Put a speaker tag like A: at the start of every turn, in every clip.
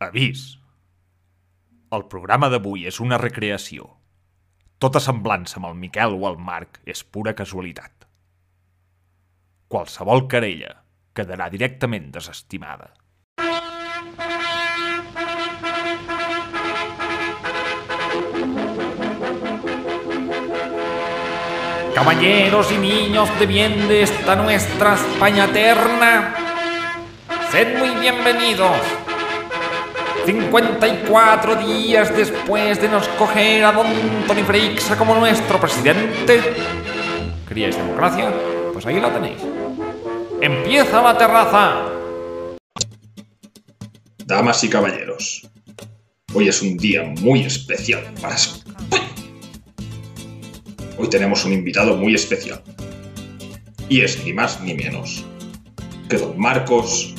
A: Avís. El programa d'avui és una recreació. Tota semblança amb el Miquel o el Marc és pura casualitat. Qualsevol querella quedarà directament desestimada. Caballeros y niños de bien de esta nuestra España eterna, sed muy bienvenidos. 54 días después de nos coger a Don Tony Freixa como nuestro presidente. ¿Queríais democracia? Pues ahí la tenéis. ¡Empieza la terraza!
B: Damas y caballeros, hoy es un día muy especial para España. Hoy tenemos un invitado muy especial. Y es ni más ni menos que don Marcos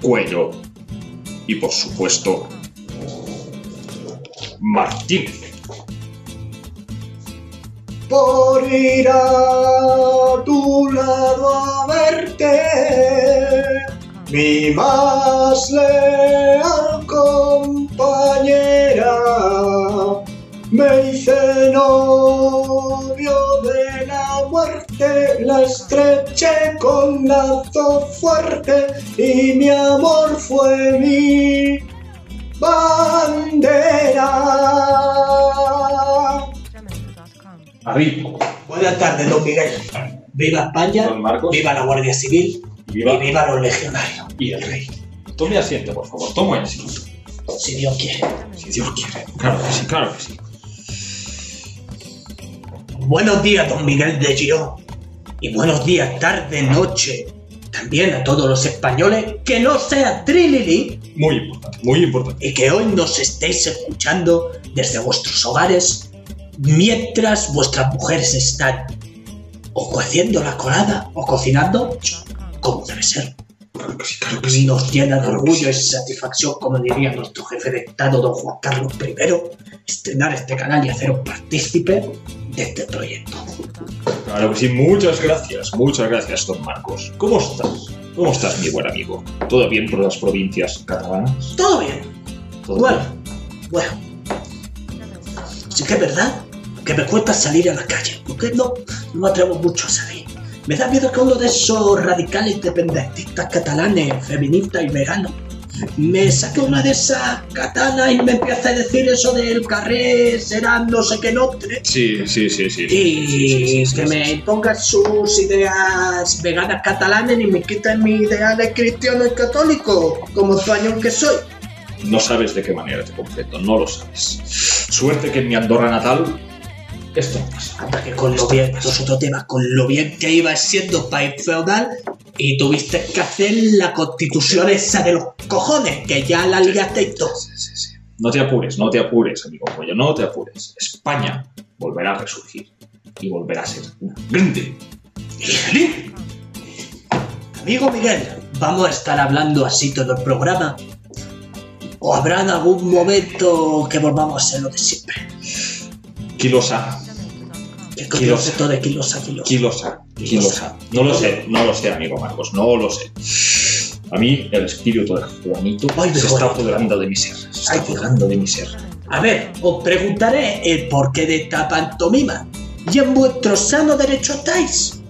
B: Cuello y por supuesto Martínez.
C: por ir a tu lado a verte, mi más leal compañera. Me hice novio la muerte, la estreché con lazo fuerte y mi amor fue mi bandera.
B: David,
C: Buenas tardes, don Miguel. Viva España,
B: don Marcos
C: viva la Guardia Civil
B: viva,
C: y viva los legionarios,
B: y el rey. Tome asiento, por favor, tome asiento.
C: si Dios quiere.
B: Si Dios quiere. Claro que sí, claro que sí.
C: Buenos días, don Miguel de Girón. Y buenos días, tarde, noche. También a todos los españoles que no sea Trilili
B: Muy importante, muy importante.
C: y que hoy nos estéis escuchando desde vuestros hogares mientras vuestras mujeres están o cociendo la colada o cocinando como debe ser.
B: Claro que sí, claro que sí.
C: Nos llena de
B: Claro
C: orgullo y
B: sí.
C: satisfacción, como diría nuestro jefe de Estado, don Juan Carlos I, estrenar este canal y haceros partícipe de este proyecto.
B: Claro que sí, muchas gracias, muchas gracias, don Marcos. ¿Cómo estás? ¿Cómo estás, mi buen amigo? ¿Todo bien por las provincias catalanas?
C: Todo bien.
B: ¿Todo
C: Bueno, bueno. Sí que es verdad que me cuesta salir a la calle, porque no, no me atrevo mucho a salir. Me da miedo que uno de esos radicales independentistas catalanes, feministas y veganos, me saque una de esas katanas y me empiece a decir eso del carré será no sé qué notre.
B: Sí, sí, sí, sí.
C: Y que me pongan sus ideas veganas catalanes y me quiten mis ideales cristianos y católicos, como español que soy.
B: No sabes de qué manera te comprendo, no lo sabes. Suerte que en mi Andorra natal esto no pasa.
C: Anda que con lo bien, los otros temas, con lo bien que iba siendo país feudal y tuviste que hacer la constitución esa de los cojones, que ya la liaste y todo.
B: Sí, sí, sí. No te apures, no te apures, amigo Cuello, no te apures. España volverá a resurgir y volverá a ser una grande.
C: Amigo Miguel, ¿vamos a estar hablando así todo el programa? ¿O habrá en algún momento que volvamos a ser lo de siempre?
B: Kilosa,
C: ¿Qué
B: Kilosa.
C: Concepto de kilosa, kilosa?
B: kilosa, kilosa. No lo sé, no lo sé, amigo Marcos, no lo sé. A mí el espíritu de Juanito
C: Ay,
B: se está apoderando de mi ser. Se está apoderando de mi ser.
C: A ver, os preguntaré el porqué de esta pantomima. ¿Y en vuestro sano derecho estáis?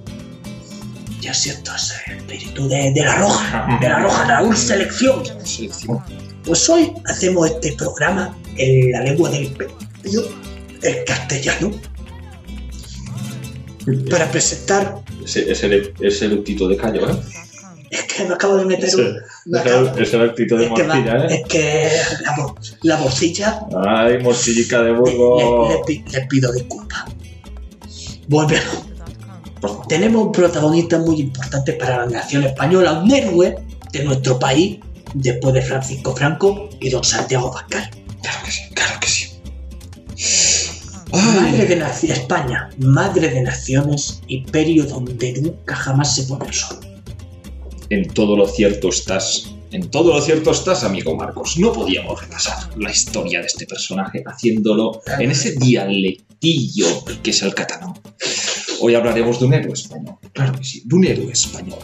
C: Ya siento ese espíritu de, de la roja, de la roja Raúl Selección.
B: Selección.
C: Pues hoy hacemos este programa en la lengua del el castellano, para presentar.
B: Ese, ese, ese eructito de callo, ¿eh?
C: Es que me acabo de meter un. me
B: Ese,
C: acabo-
B: ese eructito de
C: es que, va-
B: morcilla, ¿eh?
C: es que la, la bolsilla
B: Ay, morcillica de Burgos.
C: le- le pi- le pido disculpas. Volvemos. Tenemos un protagonista muy importante para la nación española, un héroe de nuestro país, después de Francisco Franco y don Santiago Pascal.
B: Claro que sí.
C: Madre de naci- España, madre de naciones, imperio donde nunca jamás se pone el sol.
B: En todo lo cierto estás. En todo lo cierto estás, amigo Marcos. No podíamos repasar la historia de este personaje haciendo en ese dialectillo que es el catalán. Hoy hablaremos de un héroe español. Claro que sí, de un héroe español.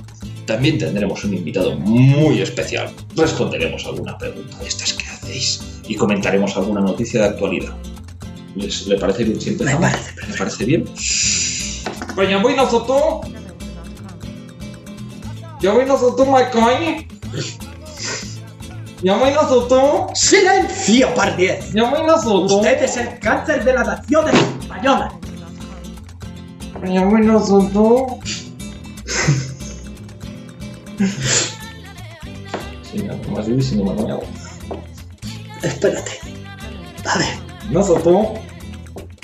B: También tendremos un invitado muy especial. Responderemos alguna pregunta de estas que hacéis y comentaremos alguna noticia de actualidad. ¿Les, ¿Le parece bien si
C: Me parece
B: ¿Le
C: perfecto.
B: parece bien? Vaya, voy nosotros. Ya voy nosotros, Maicon. Ya voy nosotros.
C: ¡Silencio, par 10!
B: Ya voy nosotros.
C: Usted es el cáncer de la nación española.
B: Ya voy nosotros. Señor, más difícil, no me.
C: Espérate. A ver,
B: Nosotros.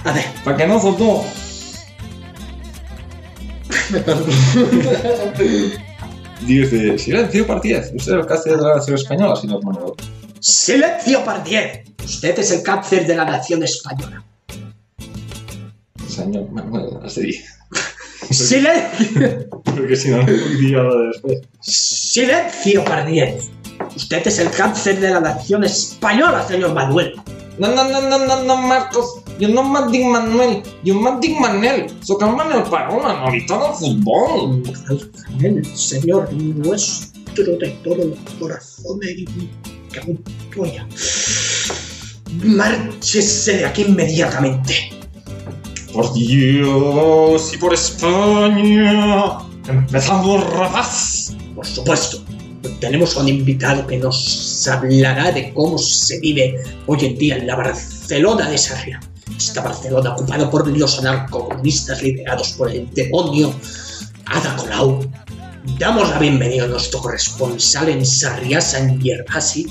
C: A ver.
B: ¿Para qué nosotros? Dice, silencio, partida. Usted es el cáncer de la nación española, señor Manuel.
C: ¡Silencio, par 10! Usted es el cáncer de la nación española.
B: Señor Manuel, así.
C: ¡Silencio!
B: Porque si no, no diría después.
C: ¡Silencio, par 10! Usted es el cáncer de la nación española, señor Manuel.
B: No, no, no, no, no, no, Marcos. Yo no me digo Manuel. Yo me digo Manel. Soy el Manuel Parona, ahorita no fútbol.
C: El Señor nuestro de todos los corazones y que aún tuya. Márchese de aquí inmediatamente.
B: Por Dios y por España. Empezamos rapaz.
C: Por supuesto, tenemos a un invitado que nos hablará de cómo se vive hoy en día en la Barcelona de Sarriá. Esta Barcelona ocupada por los anarcocomunistas liderados por el demonio Ada Colau. Damos la bienvenida a nuestro corresponsal en Sarriá, San Gervasi,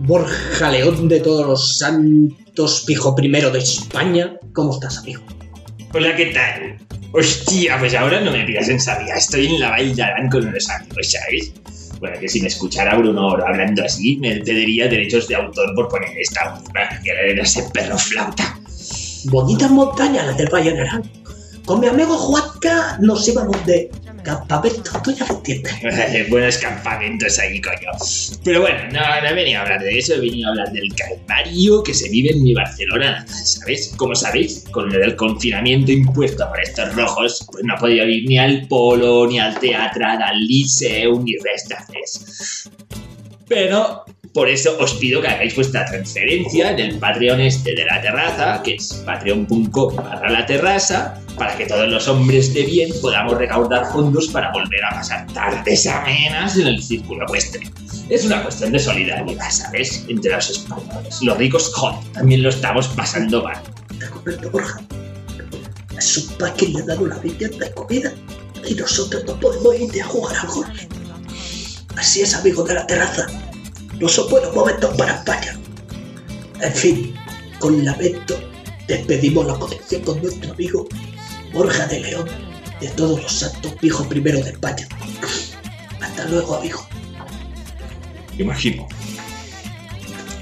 C: Borja León de todos los santos, pijo primero de España. ¿Cómo estás, amigo?
D: Hola, ¿qué tal? Hostia, pues ahora no me pidas en sabia. Estoy en la Vall de Arán con unos amigos, ¿sabes? Bueno, que si me escuchara Bruno Oro hablando así, me pediría derechos de autor por poner esta música, que era ese perro flauta.
C: Bonitas montañas las del Valle Arán. Con mi amigo Juanca nos íbamos de campamento, tú ya lo entiendes.
D: Buenos campamentos ahí, coño. Pero bueno, no, no he venido a hablar de eso, he venido a hablar del calvario que se vive en mi Barcelona, ¿sabes? Como sabéis, con del confinamiento impuesto por estos rojos, pues no he podido ir ni al polo, ni al teatro, al liceo, ni restaurantes. Pero por eso os pido que hagáis vuestra transferencia en el Patreon este de la terraza, que es patreon.com barra la terraza, para que todos los hombres de bien podamos recaudar fondos para volver a pasar tardes amenas en el círculo vuestro. Es una cuestión de solidaridad, ¿sabes? Entre los españoles. Los ricos, joder, también lo estamos pasando mal.
C: Te comprendo, Borja. A su padre le ha dado la vivienda de comida y nosotros no podemos ir a jugar al golf. Así es, amigo de la terraza. No son buenos momentos para España. En fin, con lamento despedimos la conexión con nuestro amigo Borja de León de todos los santos pijos primero de España. Hasta luego, amigo.
B: Imagino.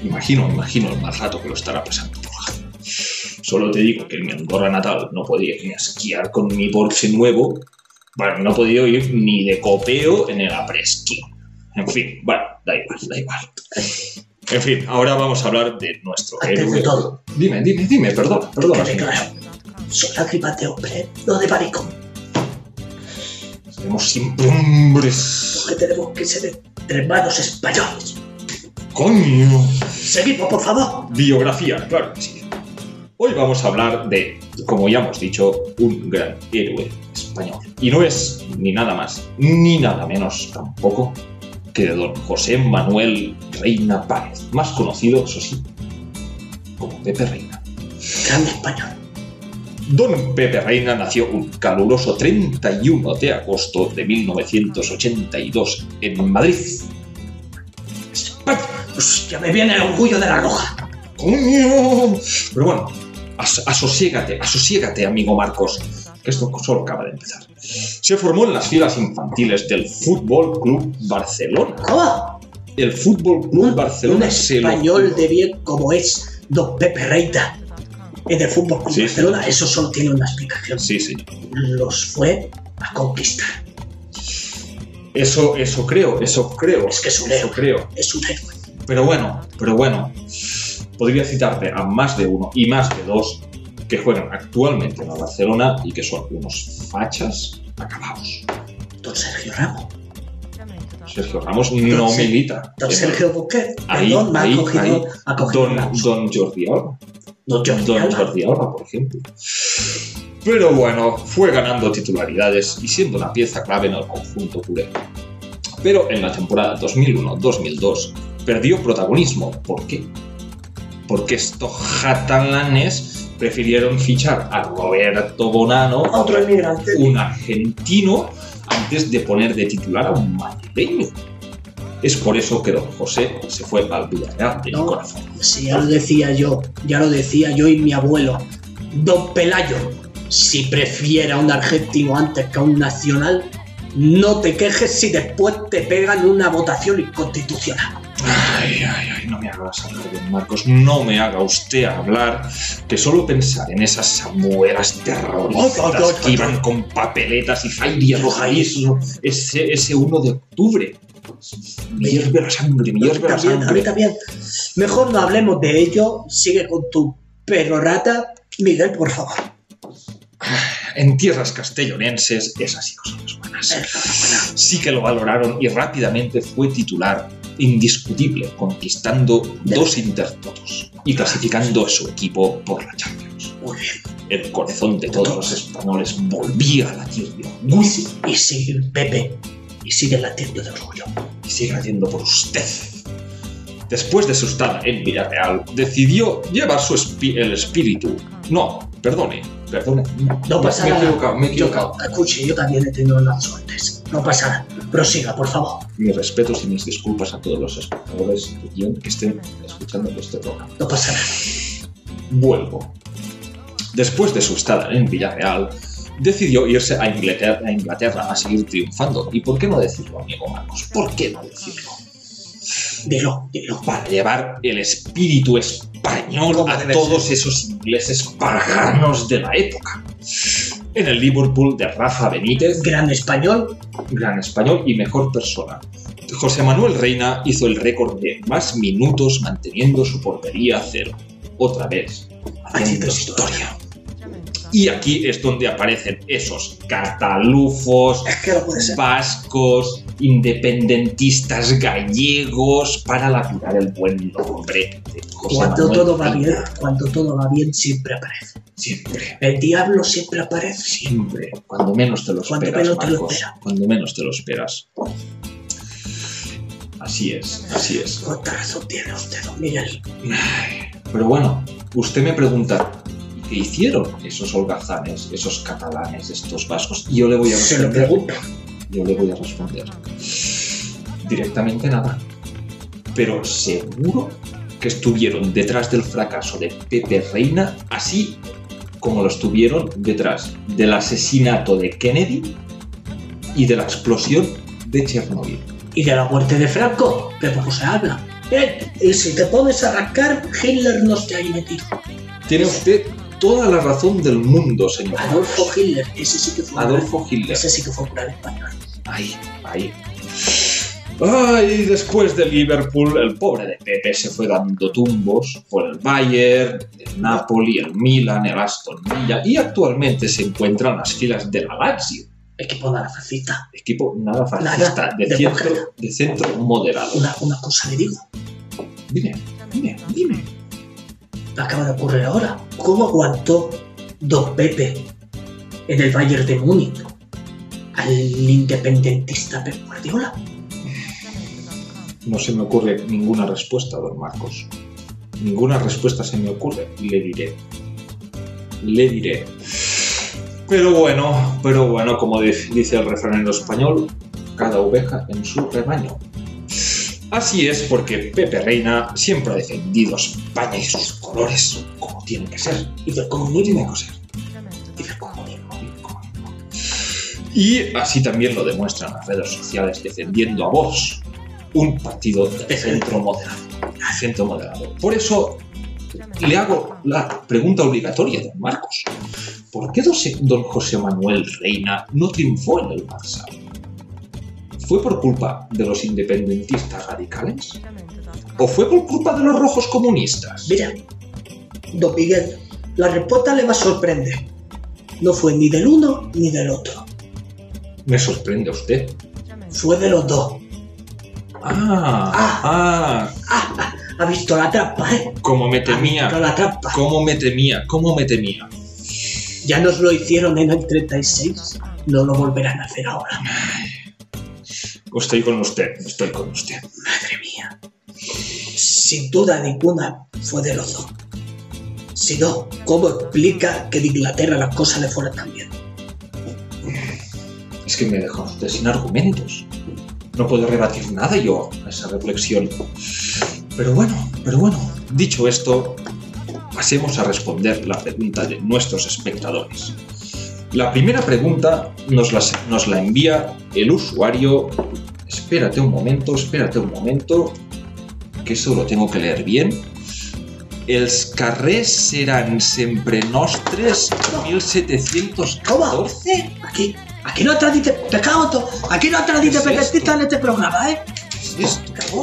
B: Imagino, imagino el mal rato que lo estará pasando Borja. Solo te digo que en mi Andorra natal no podía ni esquiar con mi Porsche nuevo. Bueno, no podido ir ni de copeo en el apresquí. En fin, bueno, da igual, da igual. En fin, ahora vamos a hablar de nuestro
C: Antes de
B: héroe.
C: todo,
B: Dime, dime, dime,
C: quede
B: señor.
C: claro. Son lágrimas de hombre, no de maricón.
B: Seremos siempre hombres.
C: Porque tenemos que ser hermanos españoles.
B: ¡Coño!
C: Seguimos, por favor.
B: Biografía, claro que sí. Hoy vamos a hablar de, como ya hemos dicho, un gran héroe español. Y no es ni nada más, ni nada menos tampoco que de don José Manuel Reina Páez, más conocido, eso sí, como Pepe Reina.
C: Gran español.
B: Don Pepe Reina nació un caluroso 31 de agosto de 1982 en Madrid. España.
C: Pues ya me viene el orgullo de la roja.
B: Pero bueno, as asosiégate, asosiégate, amigo Marcos, esto solo acaba de empezar. Se formó en las filas infantiles del Fútbol Club Barcelona.
C: ¿Cómo?
B: El Fútbol Club
C: Un,
B: Barcelona
C: un
B: se lo-
C: español de bien como es Don Pepe Reina en el Fútbol Club
B: Sí, sí.
C: Barcelona, eso solo tiene una explicación.
B: Sí, sí.
C: Los fue a conquistar.
B: Eso, eso creo, eso creo.
C: Es que es un héroe.
B: creo.
C: Es un héroe.
B: Pero bueno, pero bueno. Podría citarte a más de uno y más de dos que juegan actualmente en la Barcelona y que son unos fachas acabados.
C: Don Sergio Ramos.
B: Sergio Ramos no
C: Don
B: milita.
C: Don Sergio Busquets.
B: Ahí,
C: Perdón, me
B: ahí,
C: ha cogido,
B: ahí.
C: ha cogido
B: Don, don Jordi Alba.
C: Don Jordi
B: Don. Jordi Alba, por ejemplo. Pero bueno, fue ganando titularidades y siendo una pieza clave en el conjunto culé. Pero en la temporada 2001-2002 perdió protagonismo. ¿Por qué? Porque estos catalanes prefirieron fichar a Roberto Bonano,
C: Otro inmigrante.
B: un argentino, antes de poner de titular a un madrileño. Es por eso que don José se fue al Villarreal de mi
C: No.
B: corazón.
C: Sí, ya lo decía yo, ya lo decía yo y mi abuelo. Don Pelayo, si prefiera un argentino antes que a un nacional, no te quejes si después te pegan una votación inconstitucional.
B: Ay, ay, ay, no me hagas hablar de Marcos, no me haga usted hablar, que solo pensar en esas samuelas terroristas que iban con papeletas y fairia rojadísimo, ese, ese 1 de octubre. Me hierve la sangre, me hierve la
C: también, a mí
B: sangre.
C: también. Mejor no hablemos de ello, sigue con tu perorata. Miguel, por favor.
B: En tierras castellonenses, esas sí son las buenas. Sí que lo valoraron y rápidamente fue titular indiscutible, conquistando dos intertotos y clasificando a su equipo por la Champions.
C: Muy bien.
B: El corazón de todos los españoles volvía a latir de orgullo
C: y sigue Pepe, y sigue latiendo de orgullo.
B: y sigue latiendo por usted. Después de su estada en Villarreal, decidió llevar su el espíritu. No, perdone, perdone.
C: No pasa
B: me he
C: nada.
B: equivocado, me he
C: Yo,
B: equivocado.
C: escuche, yo también he tenido las suertes. No pasa nada. Prosiga, por favor.
B: Mis respetos y mis disculpas a todos los espectadores de guion que estén escuchando este programa.
C: No pasa nada.
B: Vuelvo. Después de su estada en Villarreal, decidió irse a Inglaterra, a Inglaterra a seguir triunfando. ¿Y por qué no decirlo, amigo Marcos? ¿Por qué no decirlo?
C: Dilo, dilo.
B: Para llevar el espíritu español a todos esos ingleses paganos de la época. En el Liverpool de Rafa Benítez,
C: Gran español.
B: gran español y mejor persona. José Manuel Reina hizo el récord de más minutos manteniendo su portería a cero. Otra vez, haciendo historia. Y aquí es donde aparecen esos catalufos,
C: Es que no puede ser.
B: vascos, independentistas gallegos para lapidar el buen nombre de
C: Cuando
B: Manuel
C: todo va bien, cuando todo va bien, siempre aparece.
B: Siempre,
C: El diablo siempre aparece.
B: siempre. Cuando menos te lo
C: Cuando
B: esperas,
C: menos te lo esperas.
B: Cuando menos te lo esperas. Así es, así es.
C: Cuánta razón tiene usted, don Miguel.
B: Pero bueno, usted me pregunta, ¿y ¿qué hicieron esos holgazanes, esos catalanes, estos vascos? Y yo le voy a
C: Se lo
B: responder.
C: pregunto.
B: Yo le voy a responder. Directamente nada. Pero seguro que estuvieron detrás del fracaso de Pepe Reina, así como lo estuvieron detrás del asesinato de Kennedy y de la explosión de Chernobyl.
C: Y de la muerte de Franco, que poco se habla. Eh, y si te pones a rascar, Hitler no está ahí metido.
B: Tiene usted toda la razón del mundo, señor.
C: Adolfo Hitler, ese sí que fue un
B: Adolfo
C: gran-
B: Hitler.
C: Ese sí que fue un gran español.
B: Ahí, ahí. Ay, después de Liverpool, el pobre de Pepe se fue dando tumbos por el Bayern, el Napoli, el Milan, el Aston Villa y actualmente se encuentra en las filas del Lazio,
C: Equipo nada fascista.
B: equipo nada fascista,
C: Nada,
B: de,
C: de
B: centro, de centro moderado.
C: Una, una cosa le digo,
B: Dime, dime, dime.
C: me acaba de ocurrir ahora. ¿Cómo aguantó Don Pepe en el Bayern de Múnich al independentista Pep Guardiola?
B: No se me ocurre ninguna respuesta, don Marcos. Ninguna respuesta se me ocurre. Le diré. Le diré. Pero bueno, pero bueno, como di- dice el refrán español, cada oveja en su rebaño. Así es porque Pepe Reina siempre ha defendido España y sus colores como tienen que ser.
C: Y del comunismo.
B: que ser.
C: Y del.
B: Y así también lo demuestran las redes sociales defendiendo a Vox, un partido de centro moderado. Centro moderado. Por eso le hago la pregunta obligatoria, don Marcos. ¿Por qué don José Manuel Reina no triunfó en el Barça? ¿Fue por culpa de los independentistas radicales? ¿O fue por culpa de los rojos comunistas?
C: Mira, Don Miguel, La respuesta le va a sorprender. No fue ni del uno ni del otro.
B: Me sorprende usted.
C: Fue de los dos.
B: Ah, ah,
C: Ah, ha visto la trampa, ¿eh?
B: como me
C: Ha visto
B: temía.
C: la trampa.
B: Cómo me temía, cómo me temía.
C: Ya nos lo hicieron en el 36. No lo volverán a hacer ahora.
B: Estoy con usted, estoy con usted.
C: Madre mía. Sin duda ninguna fue de los dos. Si no, ¿cómo explica que de Inglaterra las cosas le fueran tan bien?
B: Es que me deja usted sin argumentos. No puedo rebatir nada yo a esa reflexión. Pero bueno, pero bueno, dicho esto, pasemos a responder la pregunta de nuestros espectadores. La primera pregunta nos la, nos la envía el usuario. Espérate un momento, espérate un momento, que eso lo tengo que leer bien. Els carrers seran sempre nostres 1714.
C: Aquí, aquí no tradite, todo. Aquí no tradite
B: ¿Qué es
C: periodista
B: esto?
C: en este programa, ¿eh?
B: ¿Qué es esto?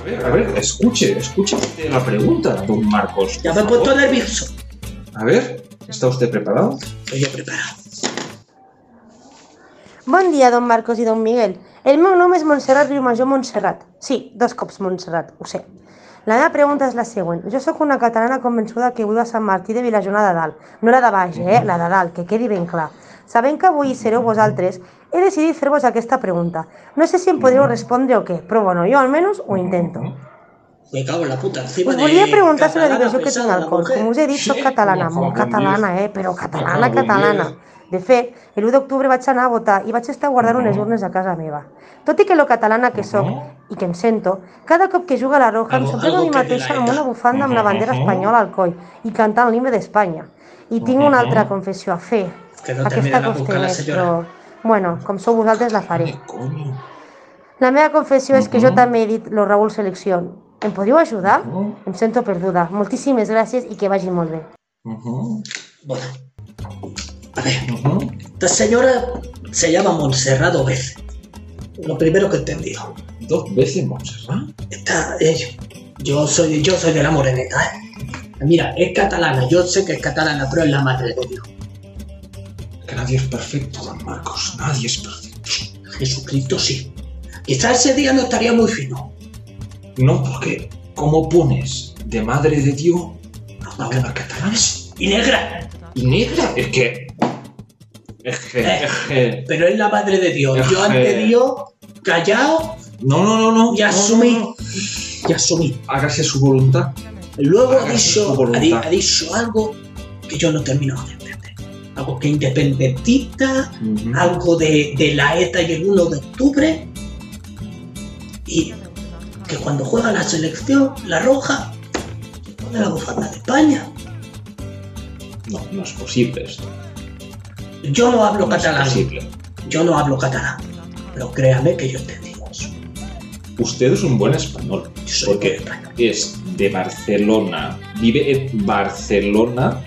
B: A ver, a ver, escuche, escuche la pregunta, don Marcos.
C: Ya me he puesto nervioso.
B: A ver, ¿está usted preparado?
C: Estoy yo preparado.
E: Bon dia, don Marcos i don Miguel. El meu nom és Montserrat Riumajor Montserrat. Sí, dos cops Montserrat, ho sé. La meva pregunta és la següent. Jo sóc una catalana convençuda que viu a Sant Martí de Vilajona de Dalt. No la de baix, eh? La de dalt, que quedi ben clar. Sabent que avui sereu vosaltres, he decidit fer-vos aquesta pregunta. No sé si em podríeu respondre o què, però bueno, jo almenys ho intento.
C: Me cago en la puta encima
E: Us volia preguntar sobre la diversió que tinc al cor. Com us he dit, soc catalana, molt catalana, eh? Però catalana, catalana. De fet, l'1 d'octubre vaig anar a votar i vaig estar guardant unes urnes a casa meva. Tot i que lo catalana que sóc i que em sento, cada cop que jugo a la Roja em sorpreno a mi mateixa amb una bufanda amb la bandera espanyola al coll i cantant l'himne d'Espanya. I tinc una altra confessió a fer.
C: Que no
E: Aquesta costa més, però... Bueno, com sou vosaltres la faré.
B: ¿Qué coño?
E: La meva confessió és que jo també he dit lo Raúl Selección. Em podríeu ajudar?
B: Ujú,
E: Em sento perduda. Moltíssimes gràcies i que vagi molt bé.
C: Bueno. A ver, esta señora se llama Montserrat Obez. Lo primero que he entendido.
B: Dos veces Montserrat.
C: Esta, eh, yo soy yo soy de la moreneta, ¿eh? Mira, es catalana, yo sé que es catalana, pero es la madre de Dios.
B: Que nadie es perfecto, don Marcos. Nadie es perfecto.
C: Jesucristo sí. Quizás ese día no estaría muy fino.
B: No, porque ¿cómo pones de madre de Dios a una catalana
C: Y negra,
B: y negra? Es que... Es que...
C: Eh.
B: Es que...
C: pero es la madre de Dios. Yo ante Dios, callado
B: No, no, no, no.
C: y
B: no,
C: asumí.
B: no, no.
C: Y asumí.
B: Hágase su voluntad.
C: Luego ha dicho, ha, di- ha dicho algo que yo no termino de entender. Algo que independentista, algo de, de la ETA y el 1 de octubre. Y que cuando juega la selección, la roja, se pone la bufanda de España.
B: No, no es posible esto.
C: Yo no hablo
B: No es
C: catalán.
B: posible.
C: Yo no hablo catalán. Pero créame que yo eso.
B: Usted es un buen español. Porque es de Barcelona, vive en Barcelona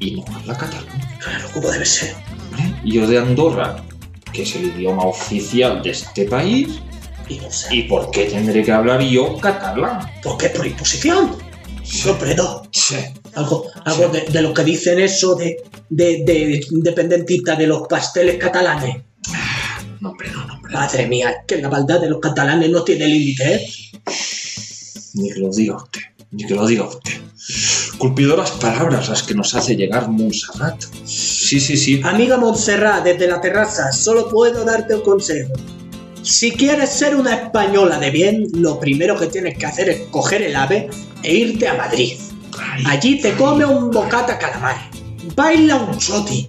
B: y no habla catalán.
C: Claro, como debe ser.
B: yo de Andorra, que es el idioma oficial de este país,
C: Y no sé.
B: ¿y por qué tendré que hablar yo catalán?
C: ¿Por qué? Por imposición. No.
B: Sí.
C: Algo, algo de, de lo que dicen eso de, de, de independentista de los pasteles catalanes.
B: No, hombre, no, no, hombre. no.
C: Madre mía, es que la maldad de los catalanes no tiene límite, ¿eh?
B: Ni que lo diga usted, ni que lo diga usted. Culpidoras palabras las que nos hace llegar Montserrat. Sí, sí, sí.
C: Amiga Montserrat, desde la terraza, solo puedo darte un consejo. Si quieres ser una española de bien, lo primero que tienes que hacer es coger el ave e irte a Madrid. Allí te come un bocata calamar, baila un choti,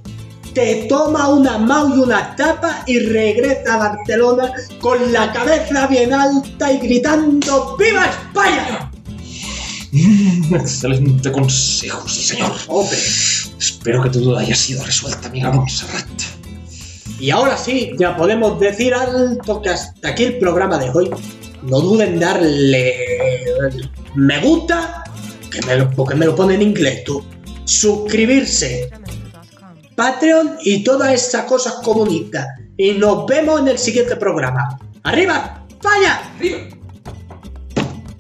C: te toma una mau y una tapa y regresa a Barcelona con la cabeza bien alta y gritando ¡Viva España!
B: mm, excelente consejo, sí, señor.
C: Hombre,
B: Espero que tu duda haya sido resuelta, amiga Montserrat.
C: y ahora sí, ya podemos decir alto que hasta aquí el programa de hoy. No duden en darle me gusta, que me lo, porque me lo pone en inglés tú. Suscribirse, Patreon y todas esas cosas comunistas. Y nos vemos en el siguiente programa. ¡Arriba! ¡Vaya!
B: ¡Arriba!